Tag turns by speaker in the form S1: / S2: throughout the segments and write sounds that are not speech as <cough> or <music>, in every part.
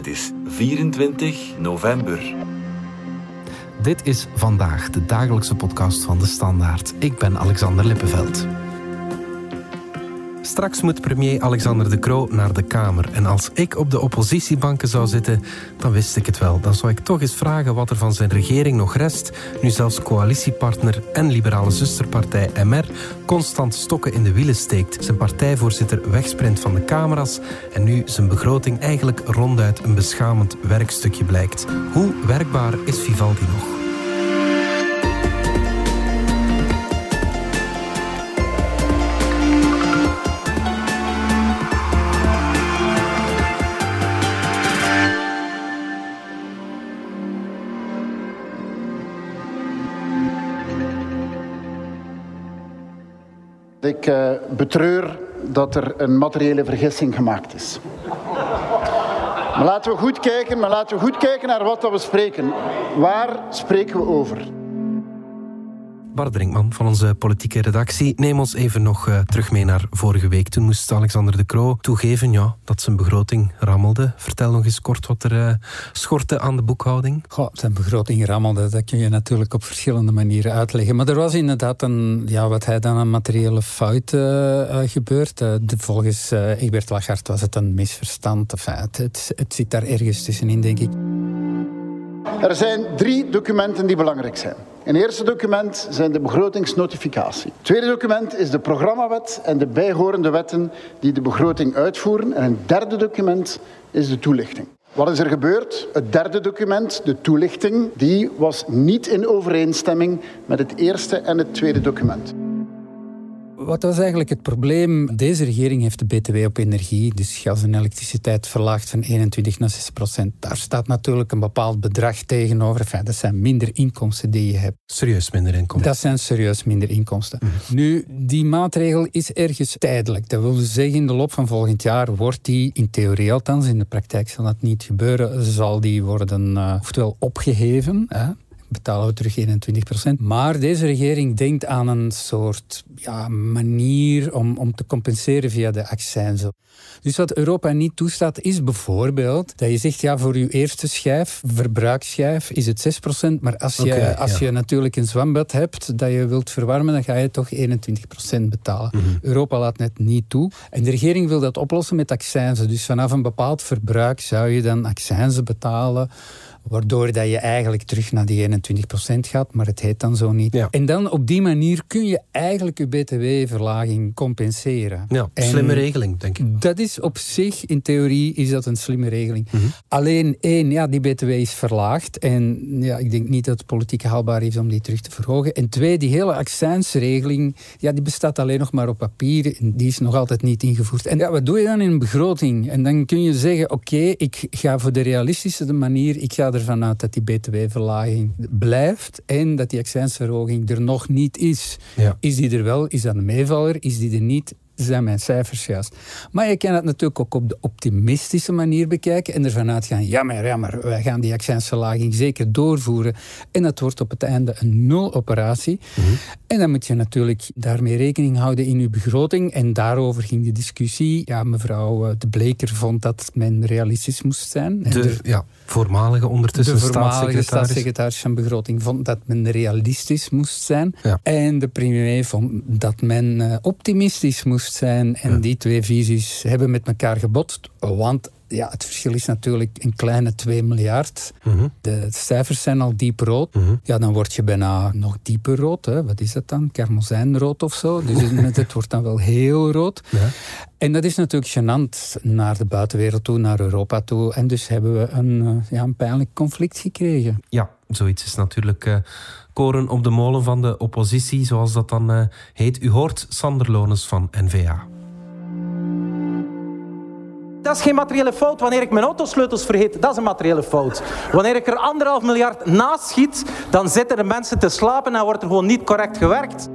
S1: Het is 24 november.
S2: Dit is vandaag de dagelijkse podcast van de Standaard. Ik ben Alexander Lippenveld. Straks moet premier Alexander De Croo naar de Kamer. En als ik op de oppositiebanken zou zitten, dan wist ik het wel. Dan zou ik toch eens vragen wat er van zijn regering nog rest, nu zelfs coalitiepartner en liberale zusterpartij MR constant stokken in de wielen steekt. Zijn partijvoorzitter wegsprint van de camera's en nu zijn begroting eigenlijk ronduit een beschamend werkstukje blijkt. Hoe werkbaar is Vivaldi nog?
S3: Ik uh, betreur dat er een materiële vergissing gemaakt is. Maar laten we goed kijken, maar laten we goed kijken naar wat we spreken. Waar spreken we over?
S2: Bart van onze politieke redactie. Neem ons even nog uh, terug mee naar vorige week. Toen moest Alexander de Croo toegeven ja, dat zijn begroting rammelde. Vertel nog eens kort wat er uh, schortte aan de boekhouding.
S4: Goh, zijn begroting rammelde, dat kun je natuurlijk op verschillende manieren uitleggen. Maar er was inderdaad een, ja, wat hij dan een materiële fout uh, gebeurd. De, volgens Egbert Lachart was het een misverstand. Het, het zit daar ergens tussenin, denk ik.
S3: Er zijn drie documenten die belangrijk zijn. Een eerste document zijn de begrotingsnotificatie. Het tweede document is de programmawet en de bijhorende wetten die de begroting uitvoeren. En een derde document is de toelichting. Wat is er gebeurd? Het derde document, de toelichting, die was niet in overeenstemming met het eerste en het tweede document.
S4: Wat was eigenlijk het probleem? Deze regering heeft de BTW op energie, dus gas en elektriciteit, verlaagd van 21 naar 6 procent. Daar staat natuurlijk een bepaald bedrag tegenover. Enfin, dat zijn minder inkomsten die je hebt.
S2: Serieus minder inkomsten?
S4: Dat zijn serieus minder inkomsten. Mhm. Nu, die maatregel is ergens tijdelijk. Dat wil zeggen, in de loop van volgend jaar wordt die, in theorie althans, in de praktijk zal dat niet gebeuren, zal die worden uh, oftewel opgeheven. Hè? Betalen we terug 21% Maar deze regering denkt aan een soort ja, manier om, om te compenseren via de accijnzen. Dus wat Europa niet toestaat is bijvoorbeeld dat je zegt, ja, voor je eerste schijf, verbruiksschijf, is het 6% Maar als je, als je natuurlijk een zwembad hebt dat je wilt verwarmen, dan ga je toch 21% betalen. Mhm. Europa laat net niet toe. En de regering wil dat oplossen met accijnzen. Dus vanaf een bepaald verbruik zou je dan accijnzen betalen Waardoor dat je eigenlijk terug naar die 21% gaat, maar het heet dan zo niet. En dan op die manier kun je eigenlijk je btw-verlaging compenseren.
S2: Ja, slimme regeling, denk ik.
S4: Dat is op zich, in theorie, is dat een slimme regeling. Mhm. Alleen één, ja, die btw is verlaagd. En ja, ik denk niet dat het politiek haalbaar is om die terug te verhogen. En twee, die hele accijnsregeling, ja, die bestaat alleen nog maar op papier. Die is nog altijd niet ingevoerd. En ja, wat doe je dan in een begroting? En dan kun je zeggen, oké, ik ga voor de realistische manier, ik ga ervan uit dat die btw-verlaging blijft en dat die accijnsverhoging er nog niet is. Is die er wel? Is dat een meevaller? Is die er niet? zijn mijn cijfers juist. Maar je kan het natuurlijk ook op de optimistische manier bekijken en ervan uitgaan, ja maar, ja maar wij gaan die accijnsverlaging zeker doorvoeren en dat wordt op het einde een nul-operatie. Mhm. En dan moet je natuurlijk daarmee rekening houden in je begroting en daarover ging de discussie. Ja, mevrouw eh, De Bleker vond dat men realistisch moest zijn.
S2: De, ja, voormalige ondertussen
S4: de voormalige staatssecretaris. van Begroting vond dat men realistisch moest zijn. En de premier vond dat men eh, optimistisch moest zijn. En die twee visies hebben met elkaar gebotst. Want ja, het verschil is natuurlijk een kleine 2 miljard. Mhm. De cijfers zijn al diep rood. Mhm. Ja, dan word je bijna nog dieper rood. Hè. Wat is dat dan? Kermozijnrood of zo. Dus <laughs> het wordt dan wel heel rood. Ja. En dat is natuurlijk gênant naar de buitenwereld toe, naar Europa toe. En dus hebben we een, eh, ja, een pijnlijk conflict gekregen.
S2: Ja, zoiets is natuurlijk uh, koren op de molen van de oppositie, zoals dat dan uh, heet. U hoort Sander Lones van N-VA.
S5: Dat is geen materiële fout. Wanneer ik mijn autosleutels vergeet, dat is een materiële fout. Wanneer ik er anderhalf miljard naast schiet, dan zitten de mensen te slapen en wordt er gewoon niet correct gewerkt.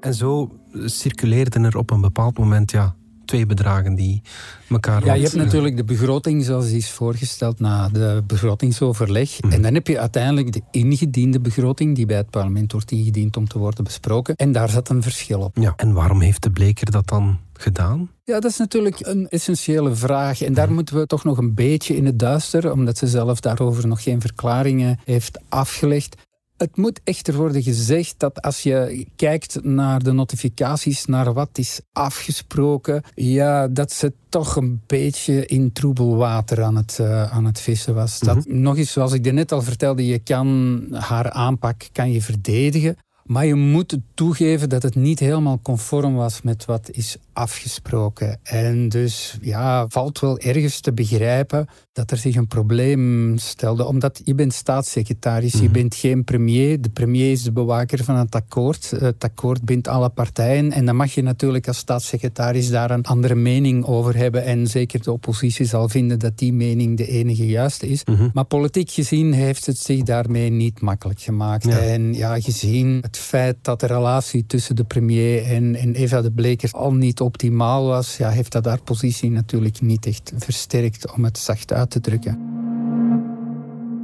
S2: En zo circuleerden er op een bepaald moment ja, twee bedragen die elkaar...
S4: Ja, je hebt natuurlijk de begroting zoals die is voorgesteld na de begrotingsoverleg. Mhm. En dan heb je uiteindelijk de ingediende begroting die bij het parlement wordt ingediend om te worden besproken. En daar zat een verschil op.
S2: Ja, en waarom heeft de Bleker dat dan gedaan?
S4: Ja, dat is natuurlijk een essentiële vraag. En daar moeten we toch nog een beetje in het duister, omdat ze zelf daarover nog geen verklaringen heeft afgelegd. Het moet echter worden gezegd dat als je kijkt naar de notificaties, naar wat is afgesproken, ja, dat ze toch een beetje in troebel water aan het, uh, aan het vissen was. dat, mhm. nog eens, zoals ik net al vertelde, je kan haar aanpak kan je verdedigen. Maar je moet toegeven dat het niet helemaal conform was met wat is afgesproken. En dus ja, valt wel ergens te begrijpen dat er zich een probleem stelde. Omdat je bent staatssecretaris, je mhm. bent geen premier. De premier is de bewaker van het akkoord. Het akkoord bindt alle partijen. En dan mag je natuurlijk als staatssecretaris daar een andere mening over hebben. En zeker de oppositie zal vinden dat die mening de enige juiste is. Mhm. Maar politiek gezien heeft het zich daarmee niet makkelijk gemaakt. En ja, gezien het feit dat de relatie tussen de premier en, en Eva de Bleker al niet optimaal was, ja, heeft dat haar positie natuurlijk niet echt versterkt, om het zacht uit te drukken.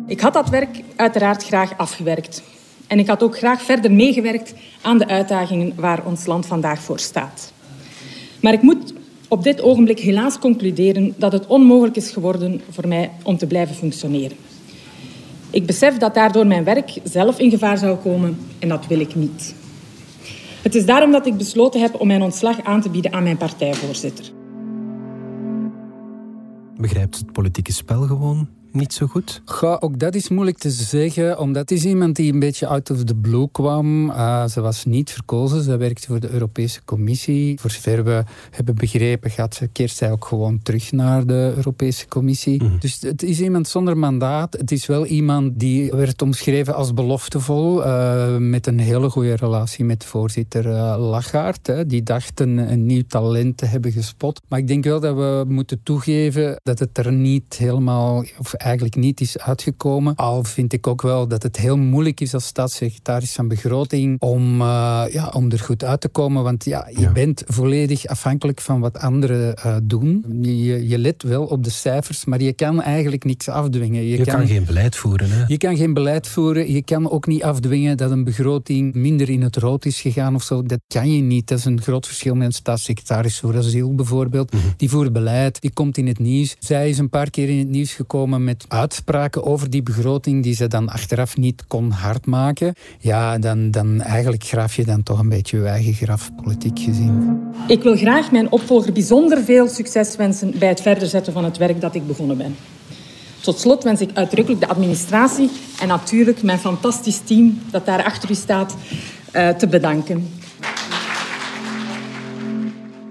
S6: Ik had dat werk uiteraard graag afgewerkt. En ik had ook graag verder meegewerkt aan de uitdagingen waar ons land vandaag voor staat. Maar ik moet op dit ogenblik helaas concluderen dat het onmogelijk is geworden voor mij om te blijven functioneren. Ik besef dat daardoor mijn werk zelf in gevaar zou komen en dat wil ik niet. Het is daarom dat ik besloten heb om mijn ontslag aan te bieden aan mijn partijvoorzitter.
S2: Begrijpt het politieke spel gewoon niet zo goed?
S4: Ga, ook dat is moeilijk te zeggen, omdat het is iemand die een beetje out of the blue kwam. Uh, ze was niet verkozen, ze werkte voor de Europese Commissie. Voor zover we hebben begrepen, gaat ze, keert zij ook gewoon terug naar de Europese Commissie. Mhm. Dus het is iemand zonder mandaat. Het is wel iemand die werd omschreven als beloftevol, uh, met een hele goede relatie met voorzitter uh, Lagarde. Die dacht een, een nieuw talent te hebben gespot. Maar ik denk wel dat we moeten toegeven dat het er niet helemaal... Of eigenlijk niet is uitgekomen. Al vind ik ook wel dat het heel moeilijk is als staatssecretaris van begroting om, uh, ja, om er goed uit te komen. Want ja, je bent volledig afhankelijk van wat anderen uh, doen. Je, je let wel op de cijfers, maar je kan eigenlijk niks afdwingen.
S2: Je, je kan, geen beleid voeren. Hè?
S4: Je kan geen beleid voeren. Je kan ook niet afdwingen dat een begroting minder in het rood is gegaan of zo. Dat kan je niet. Dat is een groot verschil met een staatssecretaris voor asiel bijvoorbeeld. Mhm. Die voert beleid, die komt in het nieuws. Zij is een paar keer in het nieuws gekomen met uitspraken over die begroting die ze dan achteraf niet kon hardmaken, ja, dan, dan eigenlijk graaf je dan toch een beetje je eigen graf, politiek gezien.
S6: Ik wil graag mijn opvolger bijzonder veel succes wensen bij het verder zetten van het werk dat ik begonnen ben. Tot slot wens ik uitdrukkelijk de administratie en natuurlijk mijn fantastisch team dat daar achter u staat uh, te bedanken.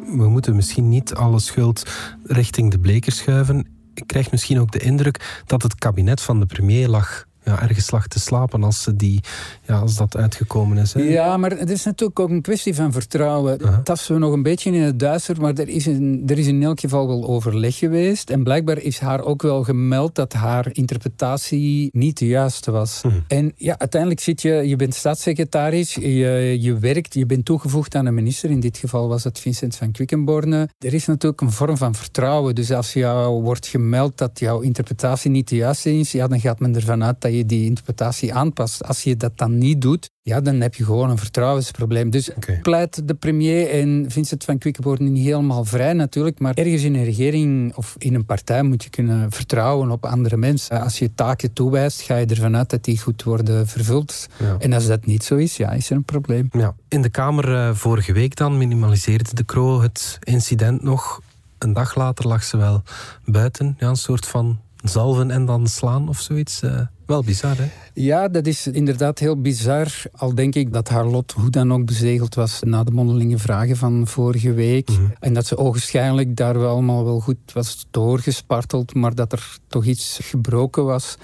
S2: We moeten misschien niet alle schuld richting de bleker schuiven ik krijg misschien ook de indruk dat het kabinet van de premier lag ja, ergens lag te slapen als, ze die, ja, als dat uitgekomen is. Hè?
S4: Ja, maar het is natuurlijk ook een kwestie van vertrouwen. Uh -huh. we nog een beetje in het duister, maar er is, in, er is in elk geval wel overleg geweest. En blijkbaar is haar ook wel gemeld dat haar interpretatie niet de juiste was. Uh En ja, uiteindelijk zit je, je bent staatssecretaris, je, je werkt, je bent toegevoegd aan een minister. In dit geval was het Vincent van Quickenborne. Er is natuurlijk een vorm van vertrouwen. Dus als jou wordt gemeld dat jouw interpretatie niet de juiste is, ja, dan gaat men ervan uit dat je die interpretatie aanpast. Als je dat dan niet doet, ja, dan heb je gewoon een vertrouwensprobleem. Dus pleit de premier en Vincent van Quickenborne niet helemaal vrij natuurlijk, maar ergens in een regering of in een partij moet je kunnen vertrouwen op andere mensen. Als je taken toewijst, ga je ervan uit dat die goed worden vervuld. En als dat niet zo is, ja, is er een probleem.
S2: Ja. In de Kamer uh, vorige week dan minimaliseerde de Croo het incident nog. Een dag later lag ze wel buiten, ja, een soort van zalven en dan slaan of zoiets. Uh. Wel bizar, hè?
S4: Ja, dat is inderdaad heel bizar. Al denk ik dat haar lot hoe dan ook bezegeld was na de mondelinge vragen van vorige week. Mhm. En dat ze ogenschijnlijk daar wel allemaal wel goed was doorgesparteld, maar dat er toch iets gebroken was.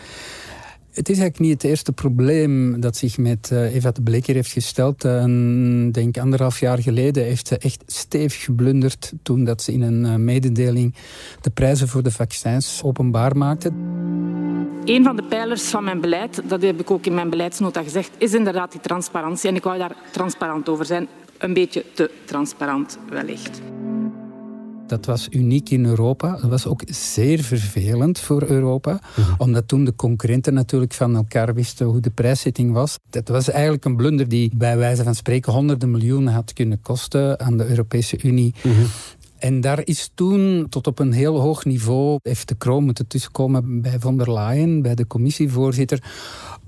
S4: Het is eigenlijk niet het eerste probleem dat zich met uh, Eva de Bleker heeft gesteld. Uh, denk anderhalf jaar geleden heeft ze echt stevig geblunderd toen dat ze in een uh, mededeling de prijzen voor de vaccins openbaar maakte.
S6: Een van de pijlers van mijn beleid, dat heb ik ook in mijn beleidsnota gezegd, is inderdaad die transparantie. En ik wou daar transparant over zijn. Een beetje te transparant wellicht.
S4: Dat was uniek in Europa. Dat was ook zeer vervelend voor Europa, mhm. omdat toen de concurrenten natuurlijk van elkaar wisten hoe de prijszetting was. Dat was eigenlijk een blunder die bij wijze van spreken honderden miljoenen had kunnen kosten aan de Europese Unie. Mhm. En daar is toen tot op een heel hoog niveau, heeft de kroon moeten tussenkomen bij von der Leyen, bij de commissievoorzitter,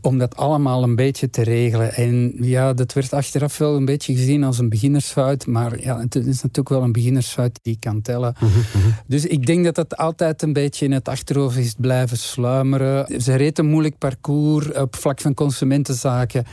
S4: om dat allemaal een beetje te regelen. En ja, dat werd achteraf wel een beetje gezien als een beginnersfout. Maar ja, het is natuurlijk wel een beginnersfout die kan tellen. Mhm, mhm. Dus ik denk dat dat altijd een beetje in het achterhoofd is blijven sluimeren. Ze reed een moeilijk parcours op vlak van consumentenzaken.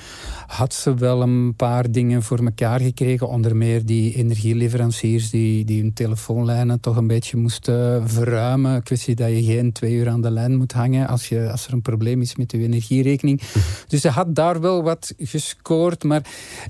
S4: Had ze wel een paar dingen voor elkaar gekregen. Onder meer die energieleveranciers die, die hun telefoonlijnen toch een beetje moesten verruimen. Kwestie dat je geen twee uur aan de lijn moet hangen als, je, als er een probleem is met je energierekening. Dus ze had daar wel wat gescoord. Maar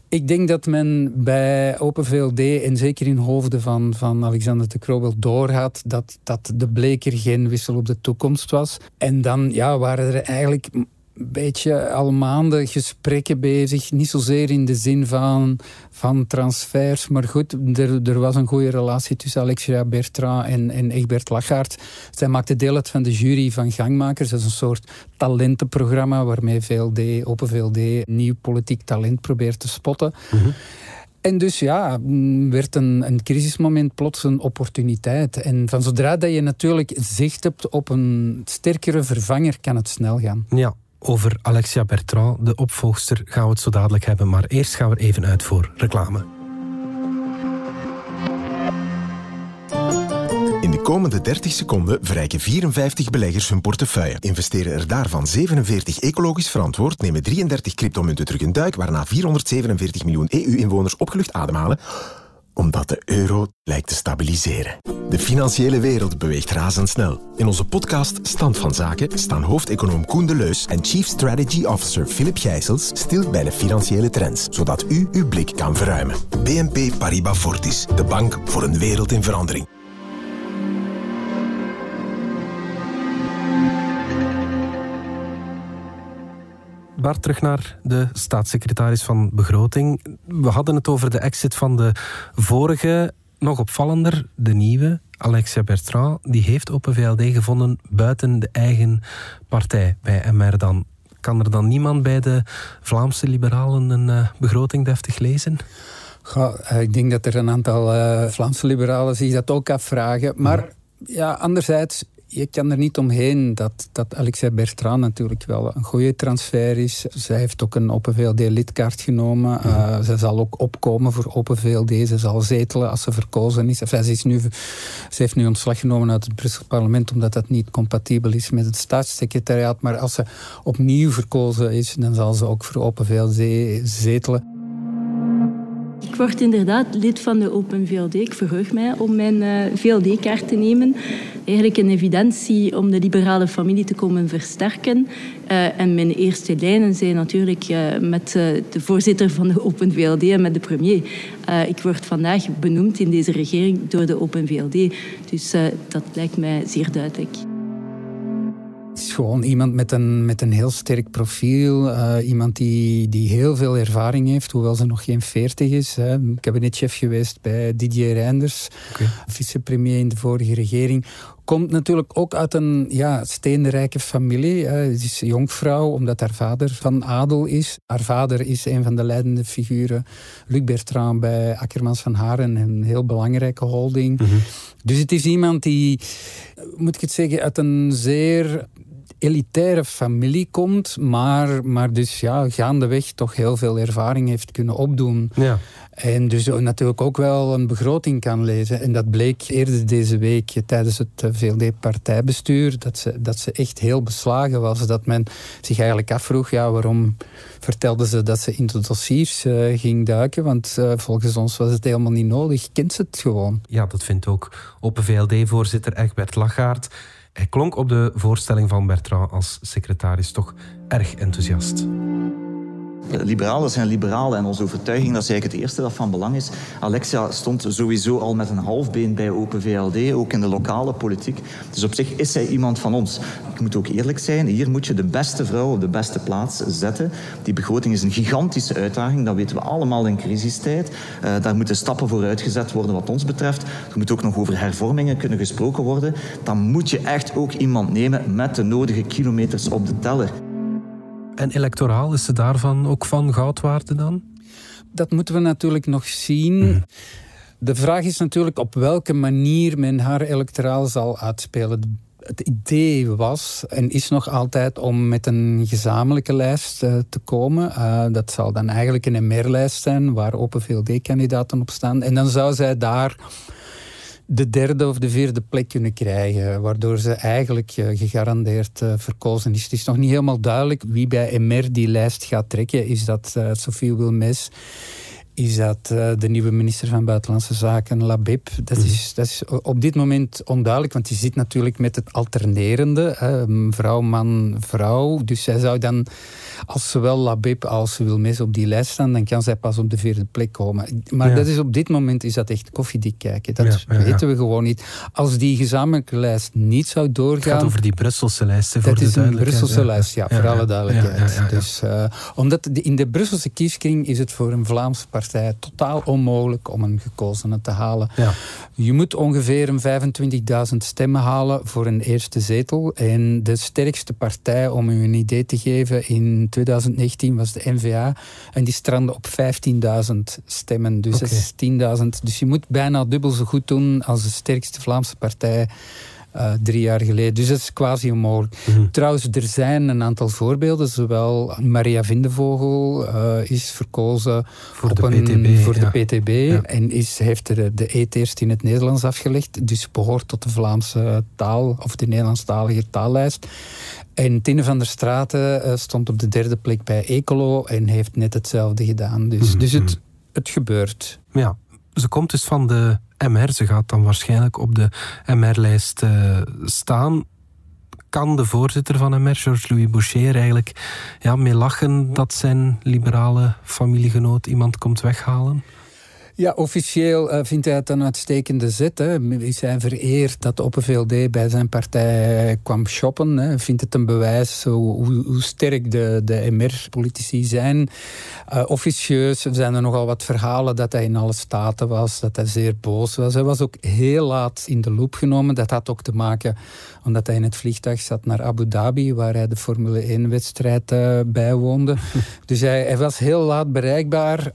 S4: ik denk dat men bij Open VLD en zeker in hoofden van, van Alexander de Croo wel doorhad dat, dat de bleker geen wissel op de toekomst was. En dan ja, waren er eigenlijk beetje al maanden gesprekken bezig. Niet zozeer in de zin van, van transfers. Maar goed, er, er was een goede relatie tussen Alexia Bertrand en, en Egbert Lachaert. Zij maakte deel uit van de jury van Gangmakers. Dat is een soort talentenprogramma waarmee VLD, Open VLD nieuw politiek talent probeert te spotten. Mhm. En dus ja, werd een, een crisismoment plots een opportuniteit. En van zodra dat je natuurlijk zicht hebt op een sterkere vervanger, kan het snel gaan.
S2: Ja, over Alexia Bertrand, de opvolgster, gaan we het zo dadelijk hebben. Maar eerst gaan we even uit voor reclame.
S7: In de komende 30 seconden verrijken 54 beleggers hun portefeuille. Investeren er daarvan 47 ecologisch verantwoord, nemen 33 cryptomunten terug een duik, waarna 447 miljoen EU-inwoners opgelucht ademhalen omdat de euro lijkt te stabiliseren. De financiële wereld beweegt razendsnel. In onze podcast Stand van Zaken staan hoofdeconoom Koen de Leus en Chief Strategy Officer Philip Gijsels stil bij de financiële trends, zodat u uw blik kan verruimen. BNP Paribas Fortis, de bank voor een wereld in verandering.
S2: Bart, terug naar de staatssecretaris van Begroting. We hadden het over de exit van de vorige. Nog opvallender, de nieuwe, Alexia Bertrand, die heeft Open VLD gevonden buiten de eigen partij bij MR dan. Kan er dan niemand bij de Vlaamse liberalen een uh, begroting deftig lezen?
S4: Eh, ik denk dat er een aantal uh, Vlaamse liberalen zich dat ook afvragen. Maar ja, anderzijds, je kan er niet omheen dat, dat Alexia Bertrand natuurlijk wel een goede transfer is. Zij heeft ook een Open VLD-lidkaart genomen. Uh, ze zal ook opkomen voor Open VLD. Ze zal zetelen als ze verkozen is. Enfin, ze, is nu, ze heeft nu ontslag genomen uit het Brussel parlement omdat dat niet compatibel is met het staatssecretariaat. Maar als ze opnieuw verkozen is, dan zal ze ook voor Open VLD zetelen.
S8: Ik word inderdaad lid van de Open VLD. Ik verheug mij om mijn eh, VLD-kaart te nemen. Eigenlijk een evidentie om de liberale familie te komen versterken. Uh, en mijn eerste lijnen zijn natuurlijk uh, met de voorzitter van de Open VLD en met de premier. ik word vandaag benoemd in deze regering door de Open VLD. Dus dat lijkt mij zeer duidelijk.
S4: Gewoon iemand met een, met een heel sterk profiel. Uh, iemand die, die heel veel ervaring heeft, hoewel ze nog geen veertig is. Hè. Kabinetchef geweest bij Didier Reinders, okay. vicepremier in de vorige regering. Komt natuurlijk ook uit een ja, steenrijke familie. Ze is jonkvrouw, omdat haar vader van adel is. Haar vader is een van de leidende figuren, Luc Bertrand, bij Akkermans van Haren. Een heel belangrijke holding. Mhm. Dus het is iemand die, moet ik het zeggen, uit een zeer elitaire familie komt, maar, maar dus ja, gaandeweg toch heel veel ervaring heeft kunnen opdoen. Ja. En dus natuurlijk ook wel een begroting kan lezen. En dat bleek eerder deze week tijdens het eh, VLD-partijbestuur, dat ze, dat ze echt heel beslagen was. Dat men zich eigenlijk afvroeg, ja, waarom vertelde ze dat ze in de dossiers uh, ging duiken? Want uh, volgens ons was het helemaal niet nodig. Kent ze het gewoon?
S2: Ja, dat vindt ook Open VLD-voorzitter Egbert Lachaert. Hij klonk op de voorstelling van Bertrand als secretaris toch erg enthousiast.
S9: Liberalen zijn liberalen en onze overtuiging, dat is eigenlijk het eerste dat van belang is. Alexia stond sowieso al met een halfbeen bij Open VLD, ook in de lokale politiek. Dus op zich is zij iemand van ons. Ik moet ook eerlijk zijn, hier moet je de beste vrouw op de beste plaats zetten. Die begroting is een gigantische uitdaging, dat weten we allemaal in crisistijd. Uh, daar moeten stappen voor uitgezet worden wat ons betreft. Er moet ook nog over hervormingen kunnen gesproken worden. Dan moet je echt ook iemand nemen met de nodige kilometers op de teller.
S2: En electoraal, is ze daarvan ook van goudwaarde dan?
S4: Dat moeten we natuurlijk nog zien. Mhm. De vraag is natuurlijk op welke manier men haar electoraal zal uitspelen. Het idee was en is nog altijd om met een gezamenlijke lijst uh, te komen. Uh, dat zal dan eigenlijk een MR-lijst zijn waar Open VLD-kandidaten op staan. En dan zou zij daar de derde of de vierde plek kunnen krijgen, waardoor ze eigenlijk eh, gegarandeerd uh, verkozen is. Het is nog niet helemaal duidelijk wie bij MR die lijst gaat trekken. Is dat uh, Sophie Wilmes? Is dat uh, de nieuwe minister van Buitenlandse Zaken, Labib. Dat, mm. is, dat is op dit moment onduidelijk, want je zit natuurlijk met het alternerende, vrouw, man, vrouw. Dus zij zou dan, als zowel Labib als Wilmes op die lijst staan, dan kan zij pas op de vierde plek komen. Maar ja. dat is op dit moment is dat echt koffiedik kijken. Dat ja, ja, weten we gewoon niet. Als die gezamenlijke lijst niet zou doorgaan... Het
S2: gaat over die Brusselse lijst, voor
S4: Dat is een Brusselse lijst, ja, voor alle duidelijkheid. Dus, uh, omdat de, in de Brusselse kieskring is het voor een Vlaamse partij totaal onmogelijk om een gekozene te halen. Ja. Je moet ongeveer een 25.000 stemmen halen voor een eerste zetel. En de sterkste partij, om u een idee te geven, in 2019 was de NVA. En die strandde op 15.000 stemmen. Dus okay. dat is 10.000. Dus je moet bijna dubbel zo goed doen als de sterkste Vlaamse partij uh, drie jaar geleden. Dus dat is quasi onmogelijk. Mm. Trouwens, er zijn een aantal voorbeelden. Zowel Maria Vindevogel uh, is verkozen
S2: voor de een, PTB.
S4: Voor ja. de PTB ja. En is, heeft er de eet eerst in het Nederlands afgelegd. Dus behoort tot de Vlaamse taal of de Nederlandstalige taallijst. En Tine van der Straten uh, stond op de derde plek bij Ecolo en heeft net hetzelfde gedaan. Dus, mm. dus het, het gebeurt.
S2: Ja, ze komt dus van de MR. Ze gaat dan waarschijnlijk op de MR-lijst uh, staan. Kan de voorzitter van MR, Georges-Louis Boucher, eigenlijk ja, mee lachen dat zijn liberale familiegenoot iemand komt weghalen?
S4: Ja, officieel uh, vindt hij het een uitstekende zet. Hè. Is hij vereerd dat Open VLD bij zijn partij kwam shoppen. Hè. Vindt het een bewijs hoe, hoe sterk de, de MR-politici zijn. Uh, officieus zijn er nogal wat verhalen dat hij in alle staten was, dat hij zeer boos was. Hij was ook heel laat in de loop genomen. Dat had ook te maken omdat hij in het vliegtuig zat naar Abu Dhabi, waar hij de Formule 1-wedstrijd uh, bijwoonde. <laughs> dus hij, hij was heel laat bereikbaar.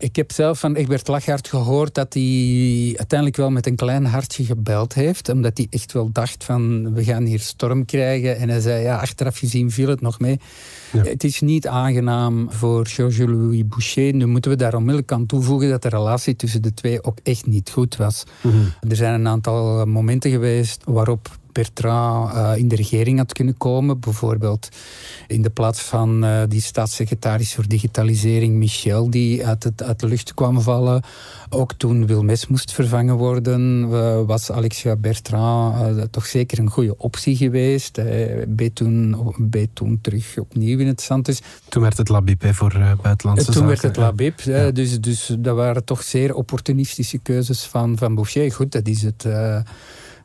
S4: Ik heb zelf van Egbert Lachart gehoord dat hij uiteindelijk wel met een klein hartje gebeld heeft. Omdat hij echt wel dacht van we gaan hier storm krijgen. En hij zei ja, achteraf gezien viel het nog mee. Ja. Het is niet aangenaam voor Georges-Louis Boucher. Nu moeten we daar onmiddellijk aan toevoegen dat de relatie tussen de twee ook echt niet goed was. Mm -hmm. Er zijn een aantal momenten geweest waarop Bertrand uh, in de regering had kunnen komen. Bijvoorbeeld in de plaats van uh, die staatssecretaris voor digitalisering Michel, die uit, het, uit de lucht kwam vallen. Ook toen Wilmes moest vervangen worden, uh, was Alexia Bertrand toch zeker een goede optie geweest. Uh, toen, toen terug opnieuw in het zand. Dus,
S2: toen werd het Labib voor buitenlandse
S4: toen
S2: zaken.
S4: werd het Labib. Ja. Dus, dus dat waren toch zeer opportunistische keuzes van, van Boucher. Goed, dat is het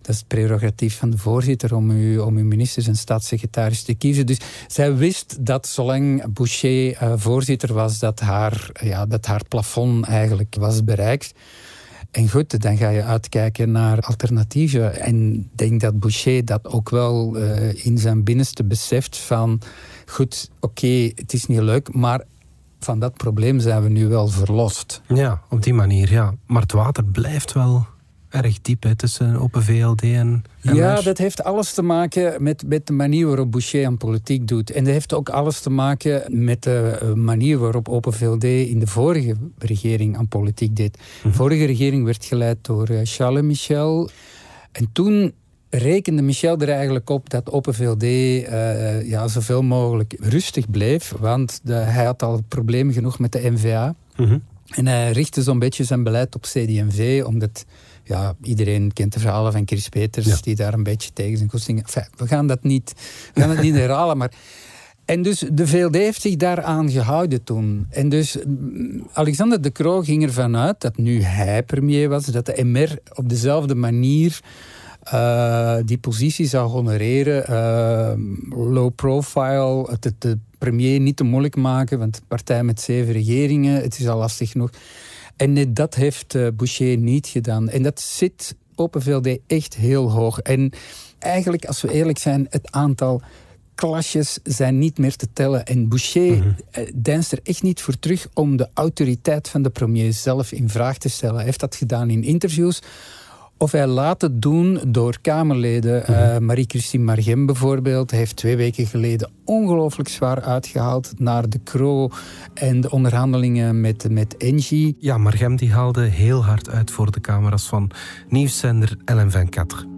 S4: dat is het prerogatief van de voorzitter om, u, om uw ministers en staatssecretaris te kiezen. Dus zij wist dat zolang Boucher uh, voorzitter was, dat haar, ja, dat haar plafond eigenlijk was bereikt. En goed, dan ga je uitkijken naar alternatieven. En ik denk dat Boucher dat ook wel uh, in zijn binnenste beseft van... Goed, oké, het is niet leuk, maar van dat probleem zijn we nu wel verlost.
S2: Ja, op die manier, ja. Maar het water blijft wel erg diep hè, tussen Open VLD en
S4: Ja, dat heeft alles te maken met, met de manier waarop Boucher aan politiek doet. En dat heeft ook alles te maken met de eh, manier waarop Open VLD in de vorige regering aan politiek deed. De mhm. vorige regering werd geleid door eh, Charles Michel. En toen rekende Michel er eigenlijk op dat Open VLD uh, ja, zoveel mogelijk rustig bleef. Want de, hij had al problemen genoeg met de NVA. Mm En hij richtte zo'n beetje zijn beleid op CD&V, omdat ja, iedereen kent de verhalen van Chris Peters, ja. die daar een beetje tegen zijn kost Enfin, we gaan dat niet, we gaan dat niet herhalen, maar En dus de VLD heeft zich daaraan gehouden toen. En dus Alexander de Croo ging ervan uit dat nu hij premier was, dat de MR op dezelfde manier uh, die positie zou honoreren. Uh, low profile, het de premier niet te moeilijk maken, want partij met zeven regeringen, het is al lastig nog. En net dat heeft uh, Boucher niet gedaan. En dat zit Open VLD echt heel hoog. En eigenlijk, als we eerlijk zijn, het aantal klasjes zijn niet meer te tellen. En Boucher mm deinst er echt niet voor terug om de autoriteit van de premier zelf in vraag te stellen. Hij heeft dat gedaan in interviews. Of hij laat het doen door Kamerleden. Mhm. Eh, Marie-Christine Margem bijvoorbeeld heeft twee weken geleden ongelooflijk zwaar uitgehaald naar de Kro en de onderhandelingen met, met Engie.
S2: Ja, Margem die haalde heel hard uit voor de camera's van nieuwszender LM24.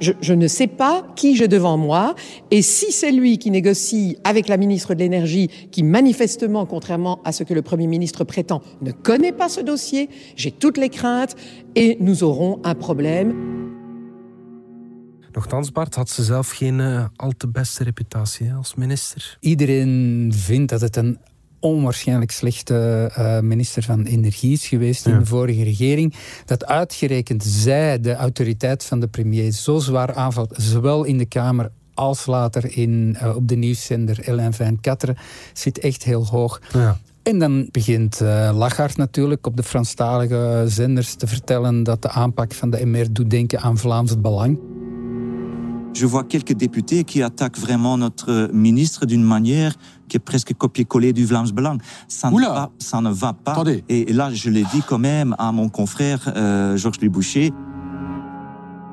S10: Je, ne sais pas qui j'ai devant moi. Et si c'est lui qui négocie avec la ministre de l'Énergie, qui manifestement, contrairement à ce que le Premier ministre prétend, ne connaît pas ce dossier, j'ai toutes les craintes et nous aurons un problème.
S2: Nochtans, Bart, had ze zelf geen uh, al te beste reputatie als minister?
S4: Iedereen vindt dat het een onwaarschijnlijk slechte uh, minister van Energie is geweest in de vorige regering. Dat uitgerekend zij de autoriteit van de premier zo zwaar aanvalt, zowel in de Kamer als later in, uh, op de nieuwszender LN24, zit echt heel hoog. Ja. En dan begint uh, Lachart natuurlijk op de Franstalige zenders te vertellen dat de aanpak van de MR doet denken aan Vlaams Belang.
S11: Je vois quelques députés qui attaquent vraiment notre ministre d'une manière qui est presque copier-coller du Vlaams Belang. Ça, ne va, ça ne va pas. Et, là, je l'ai dit quand même à mon confrère euh, Georges Boucher.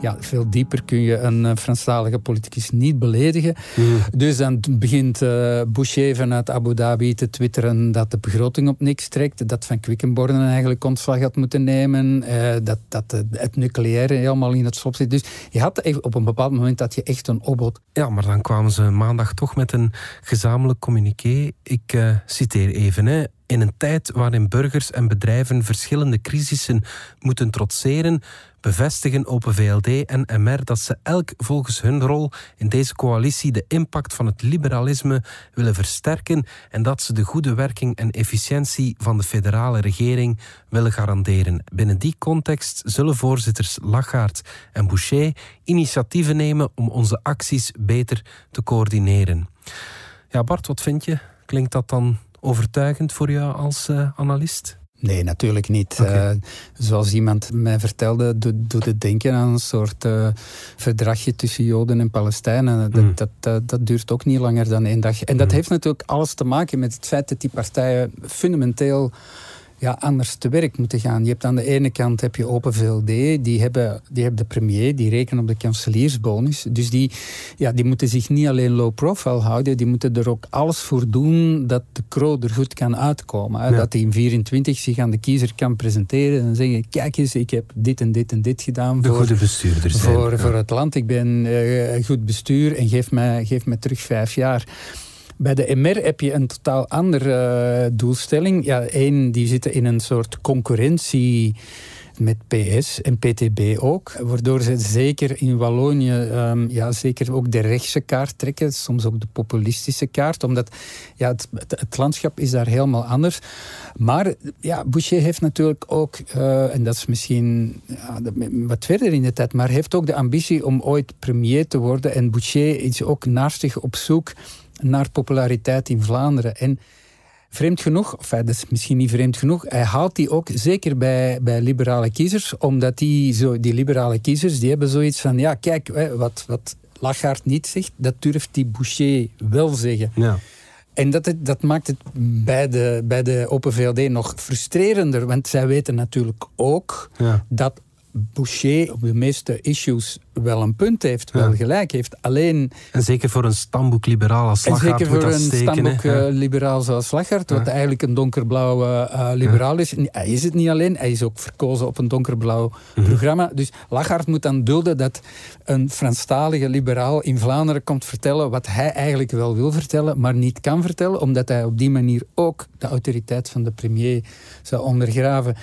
S4: Ja, veel dieper kun je een eh, Franstalige politicus niet beledigen. Hmm. Dus dan begint uh, Boucher vanuit Abu Dhabi te twitteren dat de begroting op niks trekt. Dat Van Quickenborne eigenlijk ontslag had moeten nemen. Uh, dat, dat het nucleaire helemaal in het slop zit. Dus je had op een bepaald moment dat je echt een opbod.
S2: Ja, maar dan kwamen ze maandag toch met een gezamenlijk communiqué. Ik uh, citeer even. Hè. In een tijd waarin burgers en bedrijven verschillende crisissen moeten trotseren, bevestigen Open VLD en MR dat ze elk volgens hun rol in deze coalitie de impact van het liberalisme willen versterken en dat ze de goede werking en efficiëntie van de federale regering willen garanderen. Binnen die context zullen voorzitters Lachaert en Boucher initiatieven nemen om onze acties beter te coördineren. Ja, Bart, wat vind je? Klinkt dat dan overtuigend voor jou als uh, analist?
S4: Nee, natuurlijk niet. Okay. Uh, zoals iemand mij vertelde, doet, het denken aan een soort uh, verdragje tussen Joden en Palestijnen. Dat, mm. dat, dat, dat, duurt ook niet langer dan één dag. En dat mm. heeft natuurlijk alles te maken met het feit dat die partijen fundamenteel ja, anders te werk moeten gaan. Je hebt aan de ene kant heb je Open VLD, die hebben, die hebben de premier, die rekenen op de kanseliersbonus. Dus die, ja, die moeten zich niet alleen low profile houden, die moeten er ook alles voor doen dat de Kro er goed kan uitkomen. Dat hij in 24 zich aan de kiezer kan presenteren en zeggen, kijk eens, ik heb dit en dit en dit gedaan.
S2: De voor, goede.
S4: Voor, voor het land, ik ben uh, goed bestuur en geef mij, geef mij terug vijf jaar. Bij de MR heb je een totaal andere uh, doelstelling. Ja, één, die zitten in een soort concurrentie met PS en PTB ook. Waardoor ze zeker in Wallonië um, ja, zeker ook de rechtse kaart trekken. Soms ook de populistische kaart. Omdat ja, het, het, landschap is daar helemaal anders. Maar ja, Boucher heeft natuurlijk ook, uh, en dat is misschien ja, wat verder in de tijd, maar heeft ook de ambitie om ooit premier te worden. En Boucher is ook naastig op zoek naar populariteit in Vlaanderen. En vreemd genoeg, of dat is misschien niet vreemd genoeg, hij haalt die ook zeker bij, bij liberale kiezers, omdat die, zo, die liberale kiezers die hebben zoiets van, ja kijk, wat, wat Lagarde niet zegt, dat durft die Boucher wel zeggen. Ja. En dat, dat maakt het bij de, bij de Open VLD nog frustrerender, want zij weten natuurlijk ook ja. dat Boucher op de meeste issues wel een punt heeft, wel gelijk heeft. Alleen...
S2: En zeker voor een stamboek liberaal als Slaggaard
S4: Zeker voor een stamboek uh, liberaal zoals Slaggaard, wat eigenlijk een donkerblauwe uh, liberaal is. Hij is het niet alleen, hij is ook verkozen op een donkerblauw mhm. programma. Dus Lachart moet dan dulden dat een Franstalige liberaal in Vlaanderen komt vertellen wat hij eigenlijk wel wil vertellen, maar niet kan vertellen, omdat hij op die manier ook de autoriteit van de premier zou ondergraven.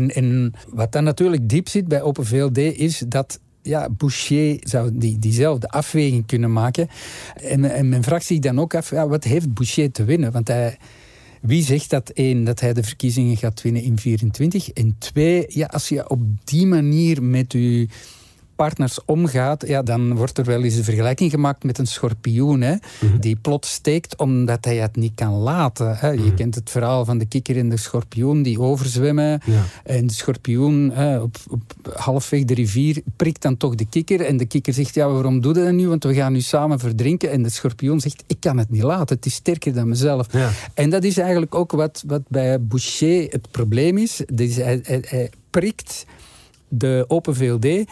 S4: En, wat dan natuurlijk diep zit bij Open VLD is dat ja, Boucher zou die, diezelfde afweging kunnen maken. En, en men vraagt zich dan ook af, ja, wat heeft Boucher te winnen? Want hij, wie zegt dat één, dat hij de verkiezingen gaat winnen in 24? En twee, ja, als je op die manier met je partners omgaat, ja, dan wordt er wel eens een vergelijking gemaakt met een schorpioen. Hè, mhm. Die plots steekt omdat hij het niet kan laten. Hè. Je mhm. kent het verhaal van de kikker en de schorpioen die overzwemmen. En de schorpioen hè, op, op, halfweg de rivier prikt dan toch de kikker. En de kikker zegt, ja, waarom doe je dat nu? Want we gaan nu samen verdrinken. En de schorpioen zegt, ik kan het niet laten. Het is sterker dan mezelf. En dat is eigenlijk ook wat, wat bij Boucher het probleem is. Dus hij, hij, hij prikt de Open VLD.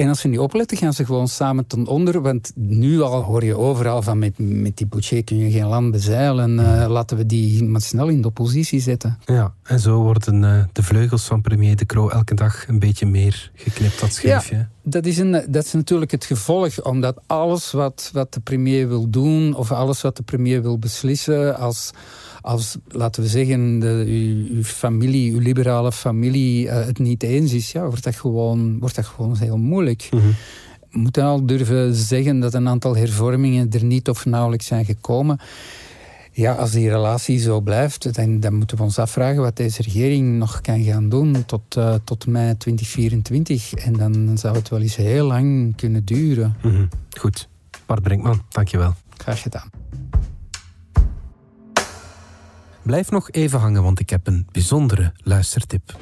S4: En als ze niet opletten, gaan ze gewoon samen ten onder. Want nu al hoor je overal van met, met die budget kun je geen land bezeilen. Uh, laten we die maar snel in de oppositie zetten.
S2: Ja, en zo worden uh, de vleugels van premier De Croo elke dag een beetje meer geknipt, dat schriftje.
S4: Ja, dat is, een, dat is natuurlijk het gevolg. Omdat alles wat, wat de premier wil doen, of alles wat de premier wil beslissen, als als, laten we zeggen, de, uw, uw, familie, uw liberale familie uh, het niet eens is, ja, wordt, dat gewoon, wordt dat gewoon heel moeilijk. Mm -hmm. We moeten al durven zeggen dat een aantal hervormingen er niet of nauwelijks zijn gekomen. Ja, als die relatie zo blijft, dan, dan, moeten we ons afvragen wat deze regering nog kan gaan doen tot, uh, tot mei 2024. En dan zou het wel eens heel lang kunnen duren.
S2: Mm -hmm. Goed. Bart Brinkman, dankjewel.
S4: Graag gedaan.
S2: Blijf nog even hangen, want ik heb een bijzondere luistertip.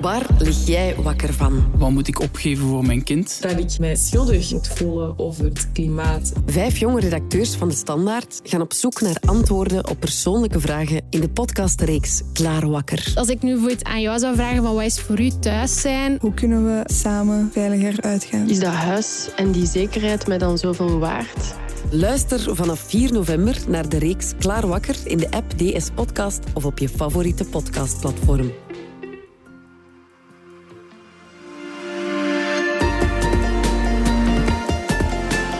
S12: Waar lig jij wakker van?
S13: Wat moet ik opgeven voor mijn kind?
S14: Dat ik mij schuldig moet voelen over het klimaat.
S12: Vijf jonge redacteurs van De Standaard gaan op zoek naar antwoorden op persoonlijke vragen in de podcastreeks Klaar Wakker.
S15: Als ik nu bijvoorbeeld aan jou zou vragen van wat is voor u thuis zijn?
S16: Hoe kunnen we samen veiliger uitgaan?
S17: Is dat huis en die zekerheid mij dan zoveel waard?
S12: Luister vanaf 4 november naar de reeks Klaar Wakker in de app DS Podcast of op je favoriete podcastplatform.